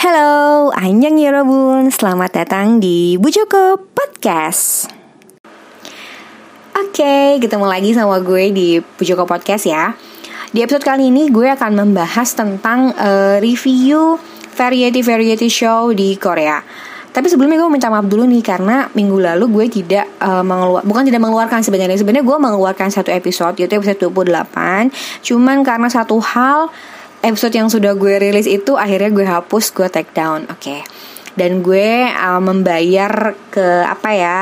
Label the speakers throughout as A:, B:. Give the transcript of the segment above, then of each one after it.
A: Halo, Anjang Yorobun, selamat datang di Bu Joko Podcast. Oke, ketemu lagi sama gue di Bu Joko Podcast ya. Di episode kali ini gue akan membahas tentang uh, review variety-variety show di Korea. Tapi sebelumnya gue minta maaf dulu nih karena minggu lalu gue tidak uh, mengeluar bukan tidak mengeluarkan sebenarnya. Sebenarnya gue mengeluarkan satu episode yaitu episode 28 cuman karena satu hal episode yang sudah gue rilis itu akhirnya gue hapus gue take down oke okay. dan gue uh, membayar ke apa ya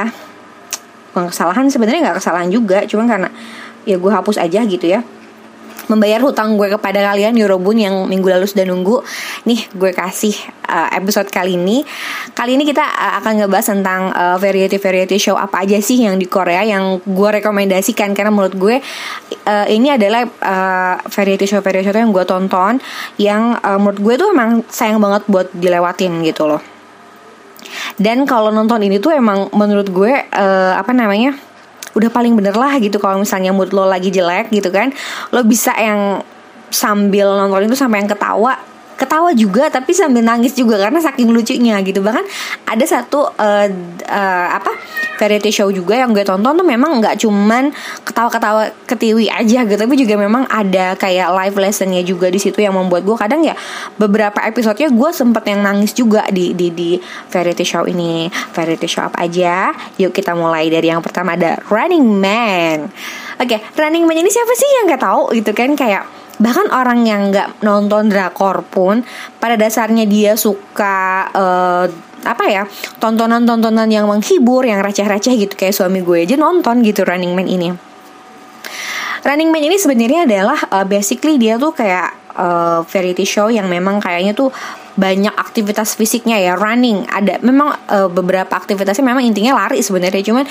A: kesalahan sebenarnya nggak kesalahan juga cuma karena ya gue hapus aja gitu ya membayar hutang gue kepada kalian Eurobun yang minggu lalu sudah nunggu. Nih gue kasih uh, episode kali ini. Kali ini kita uh, akan ngebahas tentang uh, variety variety show apa aja sih yang di Korea yang gue rekomendasikan. Karena menurut gue uh, ini adalah uh, variety show variety show yang gue tonton yang uh, menurut gue tuh emang sayang banget buat dilewatin gitu loh. Dan kalau nonton ini tuh emang menurut gue uh, apa namanya udah paling bener lah gitu kalau misalnya mood lo lagi jelek gitu kan lo bisa yang sambil nonton itu sampai yang ketawa ketawa juga tapi sambil nangis juga karena saking lucunya gitu. Bahkan ada satu uh, uh, apa variety show juga yang gue tonton tuh memang nggak cuman ketawa-ketawa ketiwi aja gitu tapi juga memang ada kayak live lessonnya juga di situ yang membuat gue kadang ya beberapa episodenya gue sempet yang nangis juga di di di variety show ini. Variety show apa aja? Yuk kita mulai dari yang pertama ada Running Man. Oke okay, Running Man ini siapa sih? Yang nggak tahu gitu kan kayak bahkan orang yang nggak nonton drakor pun pada dasarnya dia suka uh, apa ya tontonan-tontonan yang menghibur yang receh-receh gitu kayak suami gue aja nonton gitu Running Man ini. Running Man ini sebenarnya adalah uh, basically dia tuh kayak uh, variety show yang memang kayaknya tuh banyak aktivitas fisiknya ya running. Ada memang uh, beberapa aktivitasnya memang intinya lari sebenarnya cuman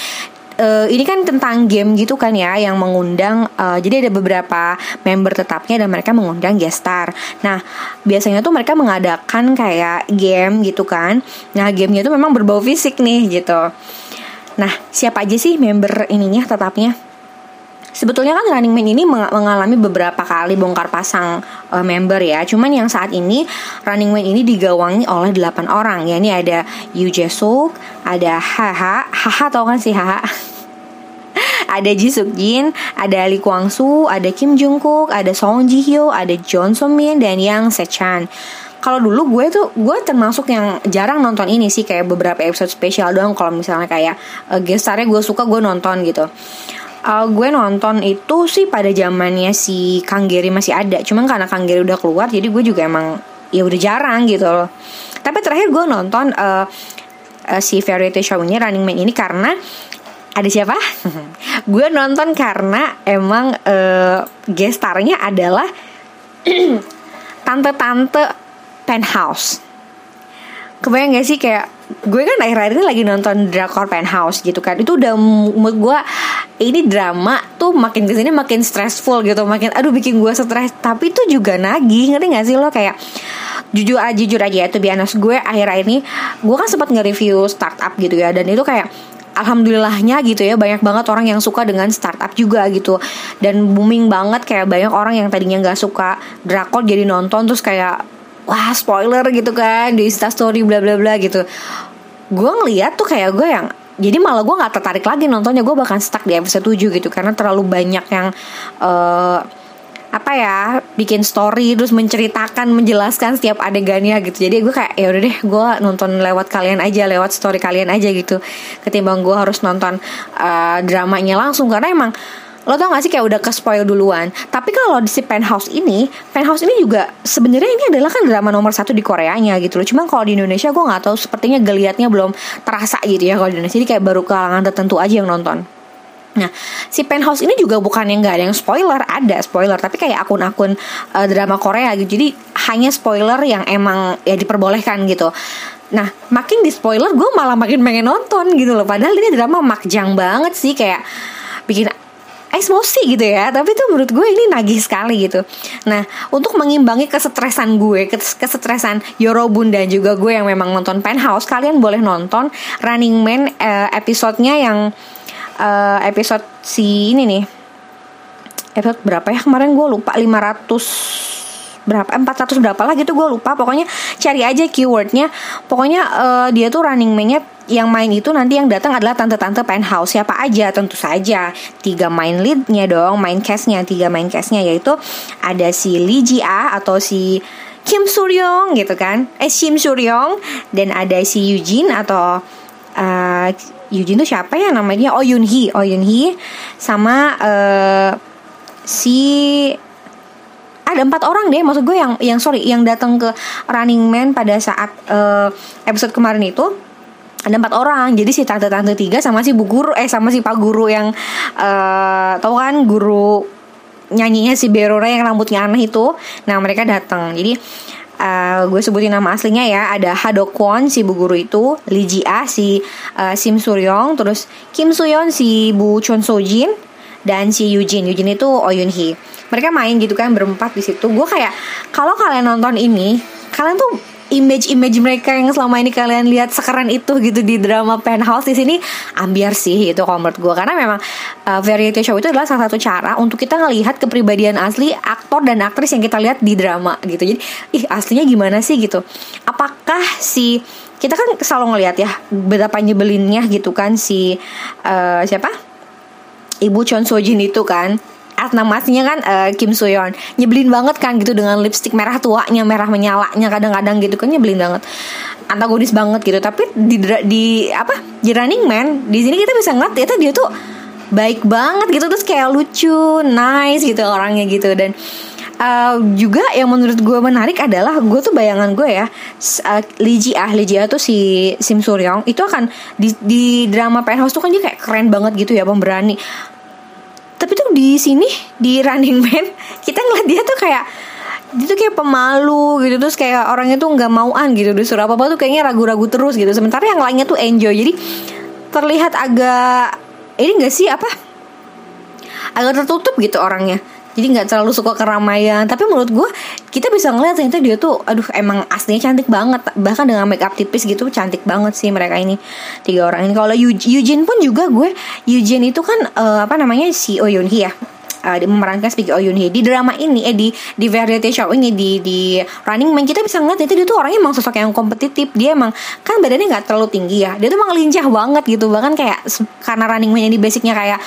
A: uh, ini kan tentang game gitu kan ya yang mengundang uh, jadi ada beberapa member tetapnya dan mereka mengundang guest star. Nah, biasanya tuh mereka mengadakan kayak game gitu kan. Nah, gamenya tuh memang berbau fisik nih gitu. Nah, siapa aja sih member ininya tetapnya? Sebetulnya kan Running Man ini mengalami beberapa kali bongkar pasang uh, member ya. Cuman yang saat ini Running Man ini digawangi oleh 8 orang. Ya ini ada Yu Jesuk, ada Haha, Haha tau kan sih Haha? ada Ji Suk Jin, ada Lee Kwang Soo, ada Kim Jung Kook, ada Song Ji Hyo, ada John So Min dan Yang Se Chan kalau dulu gue tuh gue termasuk yang jarang nonton ini sih kayak beberapa episode spesial doang kalau misalnya kayak uh, gestarnya gue suka gue nonton gitu uh, gue nonton itu sih pada zamannya si Kang Gary masih ada cuman karena Kang Gary udah keluar jadi gue juga emang ya udah jarang gitu loh tapi terakhir gue nonton uh, uh, si variety show ini Running Man ini karena ada siapa? gue nonton karena emang uh, gestarnya adalah tante-tante penthouse. Kebayang gak sih kayak gue kan akhir-akhir ini lagi nonton drakor penthouse gitu kan. Itu udah mood gue ini drama tuh makin ke sini makin stressful gitu makin aduh bikin gue stres. Tapi itu juga nagih ngerti gak sih lo? Kayak jujur aja jujur aja ya tuh biasa gue akhir-akhir ini gue kan sempat nge-review startup gitu ya. Dan itu kayak alhamdulillahnya gitu ya banyak banget orang yang suka dengan startup juga gitu. Dan booming banget kayak banyak orang yang tadinya nggak suka drakor jadi nonton terus kayak wah spoiler gitu kan di story bla bla bla gitu. Gue ngeliat tuh kayak gue yang jadi malah gue nggak tertarik lagi nontonnya. Gue bahkan stuck di episode 7 gitu karena terlalu banyak yang uh, apa ya bikin story terus menceritakan menjelaskan setiap adegannya gitu. Jadi gue kayak ya udah deh gue nonton lewat kalian aja lewat story kalian aja gitu. Ketimbang gue harus nonton uh, dramanya langsung. Karena emang lo tau gak sih kayak udah ke spoil duluan tapi kalau di si penthouse ini penthouse ini juga sebenarnya ini adalah kan drama nomor satu di Koreanya gitu loh cuma kalau di Indonesia gue nggak tahu sepertinya geliatnya belum terasa gitu ya kalau di Indonesia jadi kayak baru kalangan tertentu aja yang nonton Nah, si penthouse ini juga bukan yang gak ada yang spoiler, ada spoiler, tapi kayak akun-akun uh, drama Korea gitu. Jadi hanya spoiler yang emang ya diperbolehkan gitu. Nah, makin di spoiler gue malah makin pengen nonton gitu loh. Padahal ini drama makjang banget sih kayak bikin emosi gitu ya. Tapi itu menurut gue ini nagih sekali gitu. Nah untuk mengimbangi kesetresan gue kesetresan Yorobun dan juga gue yang memang nonton Penthouse kalian boleh nonton Running Man uh, episodenya yang uh, episode si ini nih. Episode berapa ya? Kemarin gue lupa 500 berapa 400 berapa lah gitu gue lupa. Pokoknya cari aja keywordnya. Pokoknya uh, dia tuh running man-nya yang main itu nanti yang datang adalah tante-tante penthouse. Siapa aja tentu saja. Tiga main leadnya dong main castnya tiga main castnya yaitu ada si Lee Ji Ah atau si Kim Suryong gitu kan. Eh Kim Suryong dan ada si Eugene atau uh, Eugene tuh siapa ya namanya? Oh Yun Hee. Oh Yun Hee sama uh, si ada empat orang deh maksud gue yang yang sorry yang datang ke Running Man pada saat uh, episode kemarin itu. Ada empat orang jadi si tante tante tiga sama si bu guru eh sama si pak guru yang uh, tahu kan guru nyanyinya si Berora yang rambutnya aneh itu. Nah mereka datang. Jadi uh, gue sebutin nama aslinya ya. Ada Hadok Kwon si bu guru itu Lee Ji Ah si uh, Sim Suryong terus Kim Suyon si Bu Chon Sojin dan si Eugene. Eugene itu Oh Yun Hee mereka main gitu kan berempat di situ. Gue kayak kalau kalian nonton ini kalian tuh image-image mereka yang selama ini kalian lihat sekeren itu gitu di drama Penthouse di sini ambiar sih itu kalau menurut gue karena memang uh, variety show itu adalah salah satu cara untuk kita ngelihat kepribadian asli aktor dan aktris yang kita lihat di drama gitu. Jadi ih aslinya gimana sih gitu? Apakah si kita kan selalu ngelihat ya betapa nyebelinnya gitu kan si uh, siapa ibu Chon Sojin itu kan nama aslinya kan uh, Kim Soyeon nyebelin banget kan gitu dengan lipstick merah tuanya merah menyalanya kadang-kadang gitu kan nyebelin banget. Antagonis banget gitu. Tapi di di apa di Running Man di sini kita bisa ngeliat ternyata dia tuh baik banget gitu. Terus kayak lucu nice gitu orangnya gitu. Dan Uh, juga yang menurut gue menarik adalah gue tuh bayangan gue ya uh, Liji ah Liji ah tuh si Sim Suryong itu akan di, di drama Penthouse tuh kan dia kayak keren banget gitu ya pemberani. Tapi tuh di sini di Running Man kita ngeliat dia tuh kayak dia tuh kayak pemalu gitu terus kayak orangnya tuh nggak mauan gitu disuruh apa apa tuh kayaknya ragu-ragu terus gitu. Sementara yang lainnya tuh enjoy. Jadi terlihat agak ini gak sih apa? Agak tertutup gitu orangnya jadi nggak terlalu suka keramaian. Tapi menurut gue kita bisa ngeliat ternyata dia tuh aduh emang aslinya cantik banget. Bahkan dengan make up tipis gitu cantik banget sih mereka ini tiga orang ini. Kalau Eugene pun juga gue Eugene itu kan uh, apa namanya si Oh Yoon ya. Uh, memerankan sebagai Oh Yoon di drama ini eh di di variety show ini di di Running Man kita bisa ngeliat itu dia tuh orangnya emang sosok yang kompetitif. Dia emang kan badannya nggak terlalu tinggi ya. Dia tuh emang lincah banget gitu. Bahkan kayak karena Running Man ini basicnya kayak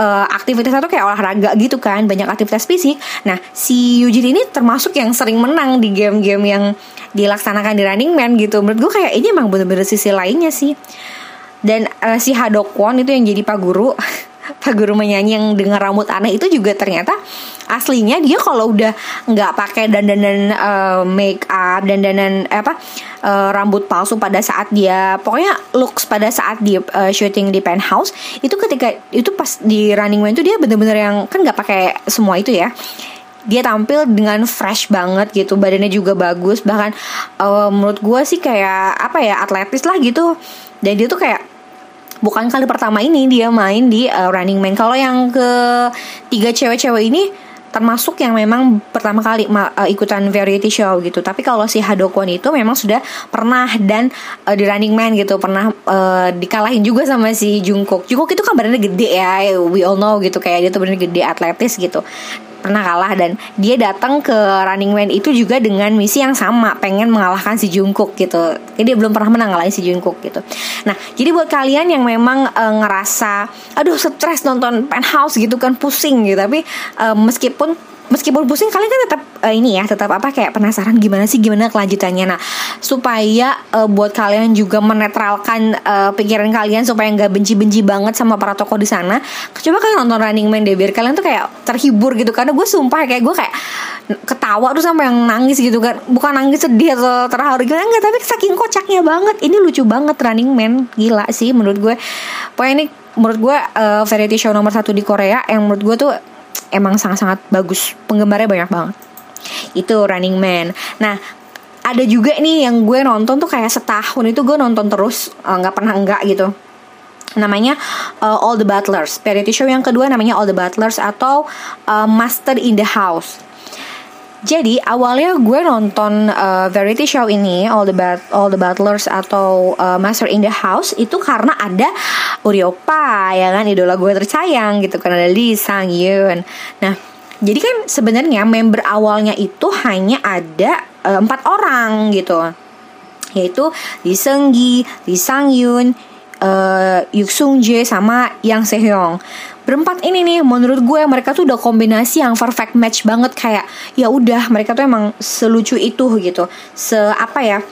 A: uh, aktivitasnya tuh kayak olahraga gitu kan banyak aktivitas fisik. Nah si Eugene ini termasuk yang sering menang di game-game yang dilaksanakan di Running Man gitu. Menurut gue kayak ini emang bener-bener sisi lainnya sih. Dan uh, si Hadok Kwon itu yang jadi pak guru Pak Guru menyanyi yang dengan rambut aneh itu juga ternyata aslinya dia kalau udah nggak pakai dandanan uh, make up dandanan apa uh, rambut palsu pada saat dia pokoknya looks pada saat dia uh, syuting di penthouse itu ketika itu pas di running man itu dia bener-bener yang kan nggak pakai semua itu ya dia tampil dengan fresh banget gitu badannya juga bagus bahkan uh, menurut gue sih kayak apa ya atletis lah gitu dan dia tuh kayak bukan kali pertama ini dia main di uh, Running Man. Kalau yang ke tiga cewek-cewek ini termasuk yang memang pertama kali uh, ikutan variety show gitu. Tapi kalau si Hadokon itu memang sudah pernah dan uh, di Running Man gitu pernah uh, dikalahin juga sama si Jungkook. Jungkook itu kan badannya gede ya, we all know gitu kayak dia tuh bener gede atletis gitu pernah kalah dan dia datang ke Running Man itu juga dengan misi yang sama pengen mengalahkan si Jungkook gitu. Jadi dia belum pernah menang ngalahin si Jungkook gitu. Nah jadi buat kalian yang memang e, ngerasa aduh stres nonton Penthouse gitu kan pusing gitu tapi e, meskipun meskipun pusing kalian kan tetap uh, ini ya tetap apa kayak penasaran gimana sih gimana kelanjutannya. Nah supaya uh, buat kalian juga menetralkan uh, pikiran kalian supaya nggak benci-benci banget sama para tokoh di sana coba kalian nonton Running Man deh biar kalian tuh kayak terhibur gitu. Karena gue sumpah kayak gue kayak ketawa tuh sampai yang nangis gitu. Kan bukan nangis sedih atau terharu gitu enggak tapi saking kocaknya banget. Ini lucu banget Running Man. Gila sih menurut gue. Pokoknya ini menurut gue uh, variety show nomor satu di Korea yang menurut gue tuh emang sangat-sangat bagus. Penggemarnya banyak banget. Itu Running Man. Nah ada juga nih yang gue nonton tuh kayak setahun itu gue nonton terus eh, nggak uh, pernah enggak gitu. Namanya uh, All the Butlers. Variety show yang kedua namanya All the Butlers atau uh, Master in the House jadi awalnya gue nonton uh, variety show ini All the Bat All the Butlers atau uh, Master in the House itu karena ada Uriopa ya kan? Idola gue tersayang gitu kan? Ada Lee Sang Yoon. Nah Jadi kan sebenarnya member awalnya itu hanya ada uh, empat orang gitu, yaitu Lee Seung Gi, Lee Sang Yun, uh, Yuk Sung Jae sama Yang Sehyung berempat ini nih menurut gue mereka tuh udah kombinasi yang perfect match banget. Kayak ya udah mereka tuh emang selucu itu gitu. Se apa ya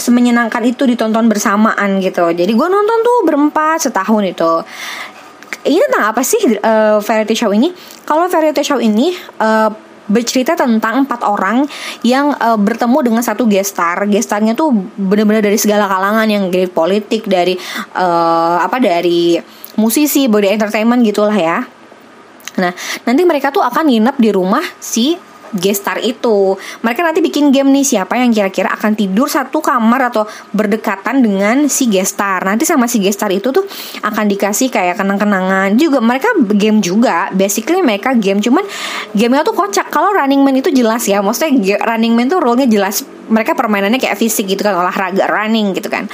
A: semenyenangkan itu ditonton bersamaan gitu. Jadi gue nonton tuh berempat setahun itu. Ini tentang apa sih uh, variety show ini? Kalau variety show ini uh, bercerita tentang empat orang yang uh, bertemu dengan satu gestar. Gestarnya tuh bener-bener dari segala kalangan yang dari politik, dari uh, apa dari musisi, body entertainment gitulah ya. Nah, nanti mereka tuh akan nginep di rumah si gestar itu. Mereka nanti bikin game nih siapa yang kira-kira akan tidur satu kamar atau berdekatan dengan si gestar. Nanti sama si gestar itu tuh akan dikasih kayak kenang-kenangan. Juga mereka game juga. Basically mereka game cuman gamenya tuh kocak. Kalau Running Man itu jelas ya. Maksudnya Running Man tuh role-nya jelas. Mereka permainannya kayak fisik gitu kan, olahraga running gitu kan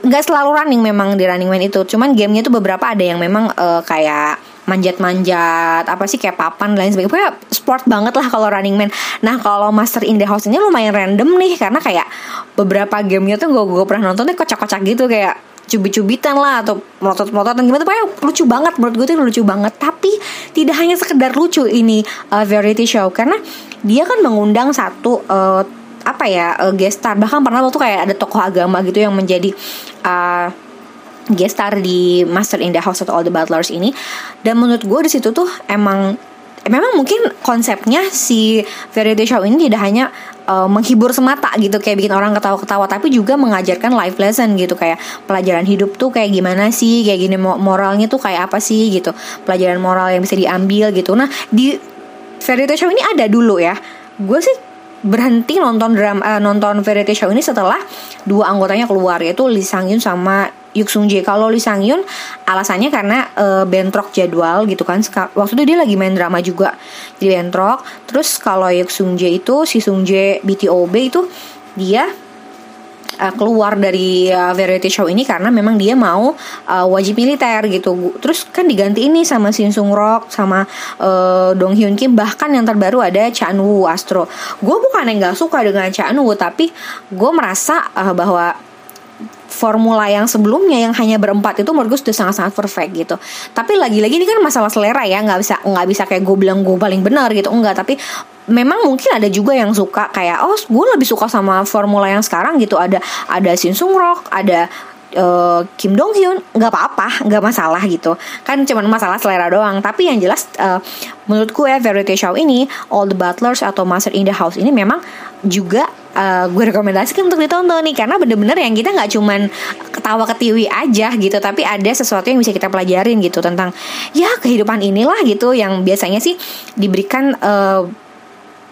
A: nggak selalu running memang di Running Man itu. Cuman gamenya tuh beberapa ada yang memang uh, kayak manjat-manjat apa sih kayak papan lain sebagainya. Pokoknya sport banget lah kalau Running Man. Nah kalau Master in the House ini lumayan random nih karena kayak beberapa gamenya tuh gue gue pernah nontonnya kocak-kocak gitu kayak cubit-cubitan lah atau melotot-melototan gimana. Pokoknya lucu banget menurut gue tuh lucu banget. Tapi tidak hanya sekedar lucu ini uh, variety show. Karena dia kan mengundang satu uh, apa ya uh, gestar. Bahkan pernah waktu kayak ada tokoh agama gitu yang menjadi uh, gestar di Master in the House of All the Butlers ini. Dan menurut gue di situ tuh emang memang mungkin konsepnya si variety show ini tidak hanya uh, menghibur semata gitu kayak bikin orang ketawa-ketawa tapi juga mengajarkan life lesson gitu. Kayak pelajaran hidup tuh kayak gimana sih kayak gini moralnya tuh kayak apa sih gitu. Pelajaran moral yang bisa diambil gitu. Nah di variety show ini ada dulu ya. Gue sih berhenti nonton drama uh, nonton variety show ini setelah dua anggotanya keluar yaitu Lee Sang Yun sama Yuk Sung Jae. Kalau Lee Sang Yun alasannya karena uh, bentrok jadwal gitu kan. Waktu itu dia lagi main drama juga. Jadi bentrok. Terus kalau Yuk Sung Jae itu si Sung Jae BTOB itu dia uh, keluar dari uh, variety show ini karena memang dia mau uh, wajib militer gitu. Terus kan diganti ini sama Shin Sung Rock sama uh, Dong Hyun Kim bahkan yang terbaru ada Chan Woo Astro. Gue bukan yang nggak suka dengan Chan Woo tapi gue merasa uh, bahwa formula yang sebelumnya yang hanya berempat itu menurut gue sudah sangat-sangat perfect gitu. Tapi lagi-lagi ini kan masalah selera ya, nggak bisa nggak bisa kayak gue bilang gue paling benar gitu, enggak. Tapi memang mungkin ada juga yang suka kayak oh gue lebih suka sama formula yang sekarang gitu. Ada ada Shin Sung Rock, ada uh, Kim Dong Hyun. Nggak apa-apa nggak masalah gitu. Kan cuma masalah selera doang. Tapi yang jelas uh, menurutku ya variety show ini All the Butlers atau Master in the House ini memang juga uh, gue rekomendasikan untuk ditonton nih. Karena bener-bener yang kita nggak cuman ketawa ketiwi aja gitu tapi ada sesuatu yang bisa kita pelajarin gitu tentang ya kehidupan inilah gitu yang biasanya sih diberikan uh,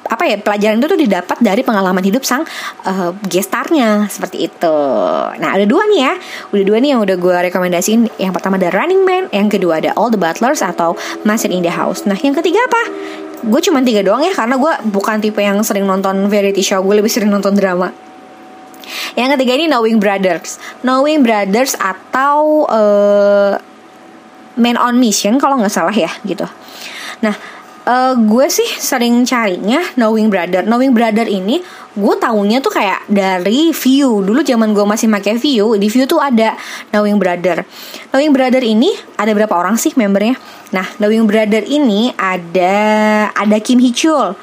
A: apa ya pelajaran itu tuh didapat dari pengalaman hidup sang uh, gestarnya seperti itu. Nah ada dua nih ya, udah dua nih yang udah gue rekomendasiin. Yang pertama ada Running Man, yang kedua ada All the Butlers atau Master in the House. Nah yang ketiga apa? gue cuma tiga doang ya karena gue bukan tipe yang sering nonton variety show gue lebih sering nonton drama yang ketiga ini Knowing Brothers Knowing Brothers atau uh, Man on Mission kalau nggak salah ya gitu nah uh, gue sih sering carinya Knowing Brother. Knowing Brother ini gue taunya tuh kayak dari view. Dulu zaman gue masih pakai view di view tuh ada Knowing Brother. Knowing Brother ini ada berapa orang sih membernya? Nah Knowing Brother ini ada ada Kim Hee Chul.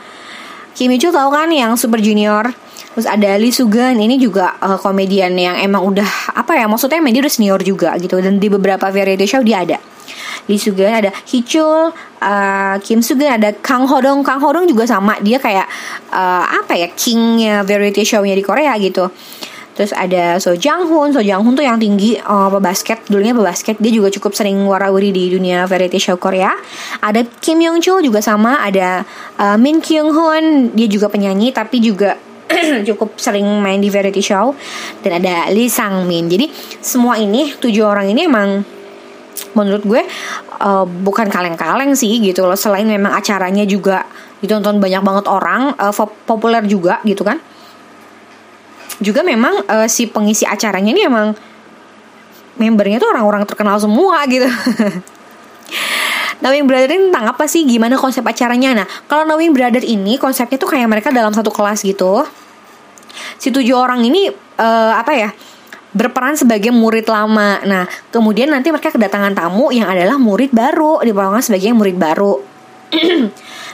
A: Kim Hee Chul tau kan yang Super Junior? Terus ada Lee Sugan ini juga uh, komedian yang emang udah apa ya maksudnya dia udah senior juga gitu. Dan di beberapa variety show dia ada. Lee Sugan ada Hichul, uh, Kim Sugan ada Kang Hodong. Kang Hodong juga sama dia kayak uh, apa ya kingnya variety show-nya di Korea gitu. Terus ada So Jang Hoon, So Jang Hoon tuh yang tinggi uh, pebasket, dulunya pebasket. Dia juga cukup sering warawiri di dunia variety show Korea. Ada Kim Yong Chul juga sama, ada uh, Min Kyung Hoon, dia juga penyanyi tapi juga cukup sering main di variety show dan ada Lee Sang Min. Jadi semua ini tujuh orang ini emang menurut gue uh, bukan kaleng-kaleng sih gitu loh selain memang acaranya juga ditonton banyak banget orang uh, populer juga gitu kan juga memang uh, si pengisi acaranya ini emang membernya tuh orang-orang terkenal semua gitu Knowing Brother ini tentang apa sih? Gimana konsep acaranya? Nah, kalau Knowing Brother ini konsepnya tuh kayak mereka dalam satu kelas gitu. Si tujuh orang ini uh, apa ya? Berperan sebagai murid lama. Nah, kemudian nanti mereka kedatangan tamu yang adalah murid baru, diperlakukan sebagai murid baru.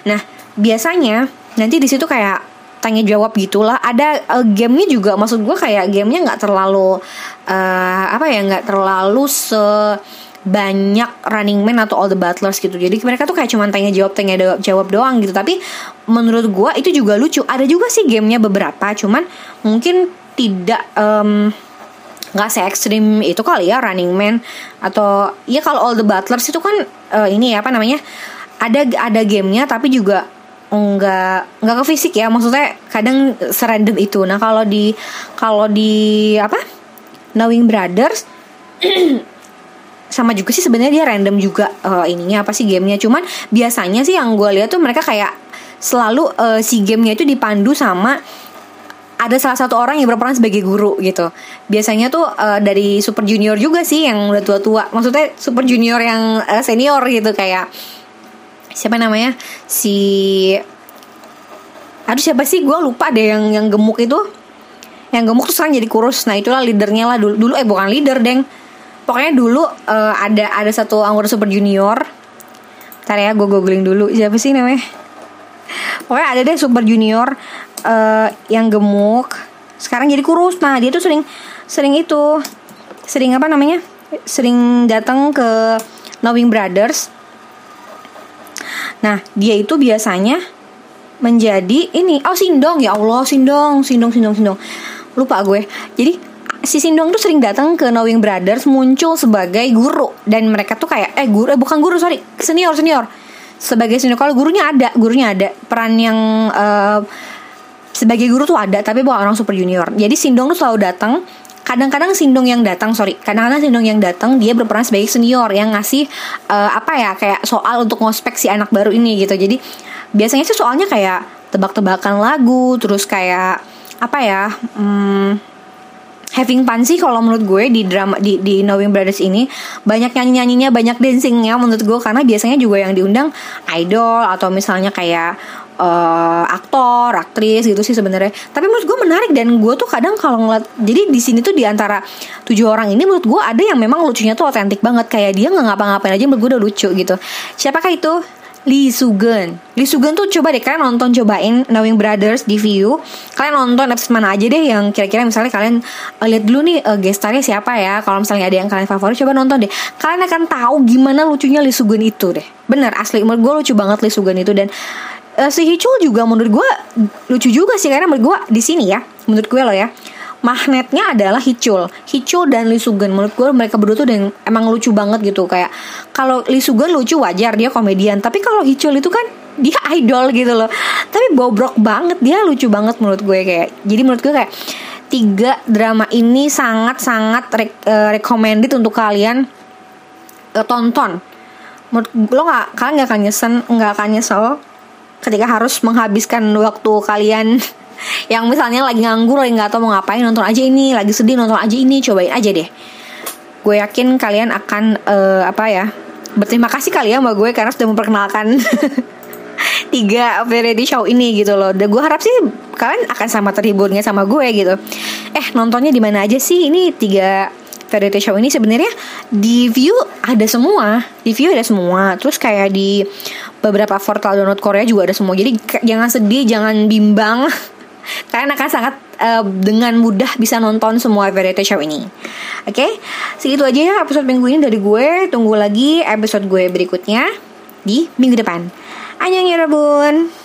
A: nah, biasanya nanti di situ kayak tanya jawab gitulah. Ada uh, gamenya juga, maksud gue kayak gamenya nggak terlalu uh, apa ya, nggak terlalu se banyak running man atau all the butlers gitu jadi mereka tuh kayak cuma tanya jawab tanya jawab doang gitu tapi menurut gue itu juga lucu ada juga sih gamenya beberapa cuman mungkin tidak um, nggak se ekstrim itu kali ya Running Man atau ya kalau All the Butlers itu kan uh, ini ya apa namanya ada ada gamenya tapi juga nggak nggak ke fisik ya maksudnya kadang serandom itu. Nah kalau di kalau di apa Knowing Brothers sama juga sih sebenarnya dia random juga uh, ininya apa sih gamenya. Cuman biasanya sih yang gue lihat tuh mereka kayak selalu uh, si gamenya itu dipandu sama ada salah satu orang yang berperan sebagai guru gitu. Biasanya tuh uh, dari super junior juga sih yang udah tua-tua. Maksudnya super junior yang uh, senior gitu kayak siapa namanya? Si Aduh siapa sih? Gue lupa deh yang yang gemuk itu. Yang gemuk tuh sekarang jadi kurus. Nah, itulah leadernya lah dulu. Dulu eh bukan leader, Deng. Pokoknya dulu uh, ada ada satu anggota super junior. Ntar ya gue googling dulu siapa sih namanya. Pokoknya ada deh super junior uh, yang gemuk. Sekarang jadi kurus. Nah dia tuh sering sering itu sering apa namanya? Sering datang ke Knowing Brothers. Nah dia itu biasanya menjadi ini. Oh Sindong. Ya Allah Sindong Sindong Sindong Sindong. Lupa gue. Jadi si Sindong tuh sering datang ke Knowing Brothers muncul sebagai guru. Dan mereka tuh kayak eh guru eh bukan guru sorry. Senior senior. Sebagai senior. Kalau gurunya ada gurunya ada. Peran yang uh, sebagai guru tuh ada tapi bukan orang super junior. Jadi Sindong tuh selalu datang. Kadang-kadang Sindong yang datang sorry. Kadang-kadang Sindong yang datang dia berperan sebagai senior yang ngasih uh, apa ya kayak soal untuk ngospek si anak baru ini gitu. Jadi biasanya sih soalnya kayak tebak-tebakan lagu terus kayak apa ya hmm, having fun sih kalau menurut gue di drama di di Knowing Brothers ini. Banyak nyanyi nyanyinya banyak dancingnya menurut gue karena biasanya juga yang diundang idol atau misalnya kayak uh, aktor, aktris gitu sih sebenarnya. Tapi menurut gue menarik dan gue tuh kadang kalau ngeliat jadi di sini tuh di antara tujuh orang ini menurut gue ada yang memang lucunya tuh otentik banget. Kayak dia nggak ngapa-ngapain aja menurut gue udah lucu gitu. Siapakah itu? Lee Sugen Lee Sugen tuh coba deh kalian nonton cobain Knowing Brothers di view Kalian nonton episode mana aja deh yang kira-kira misalnya kalian uh, lihat dulu nih uh, gestarnya siapa ya. Kalau misalnya ada yang kalian favorit coba nonton deh. Kalian akan tahu gimana lucunya Lee Sugen itu deh. Bener asli. Menurut gue lucu banget Lee Sugen itu Dan uh, si Hicul juga menurut gue lucu juga sih karena menurut gue di sini ya menurut gue loh ya magnetnya adalah Hicul Hicul dan Lee Sugen menurut gue mereka berdua tuh yang emang lucu banget gitu. Kayak kalau Lee Sugen lucu wajar dia komedian. Tapi kalau Hicul itu kan dia idol gitu loh. Tapi bobrok banget dia lucu banget menurut gue kayak. Jadi menurut gue kayak tiga drama ini sangat sangat re uh, recommended untuk kalian uh, tonton. Menurut lo nggak kalian nggak akan nyesen nggak akan nyesel ketika harus menghabiskan waktu kalian yang misalnya lagi nganggur lagi nggak tahu mau ngapain nonton aja ini lagi sedih nonton aja ini cobain aja deh gue yakin kalian akan uh, apa ya berterima kasih kali ya sama gue karena sudah memperkenalkan tiga variety show ini gitu loh. Dan gue harap sih kalian akan sama terhiburnya sama gue gitu. Eh nontonnya di mana aja sih? Ini tiga variety show ini sebenarnya di view ada semua di view ada semua terus kayak di beberapa portal download Korea juga ada semua. Jadi jangan sedih jangan bimbang. Kalian akan sangat uh, dengan mudah bisa nonton semua variety show ini. Oke? Okay? segitu aja ya episode minggu ini dari gue. Tunggu lagi episode gue berikutnya di minggu depan. Annyeong ya Rabun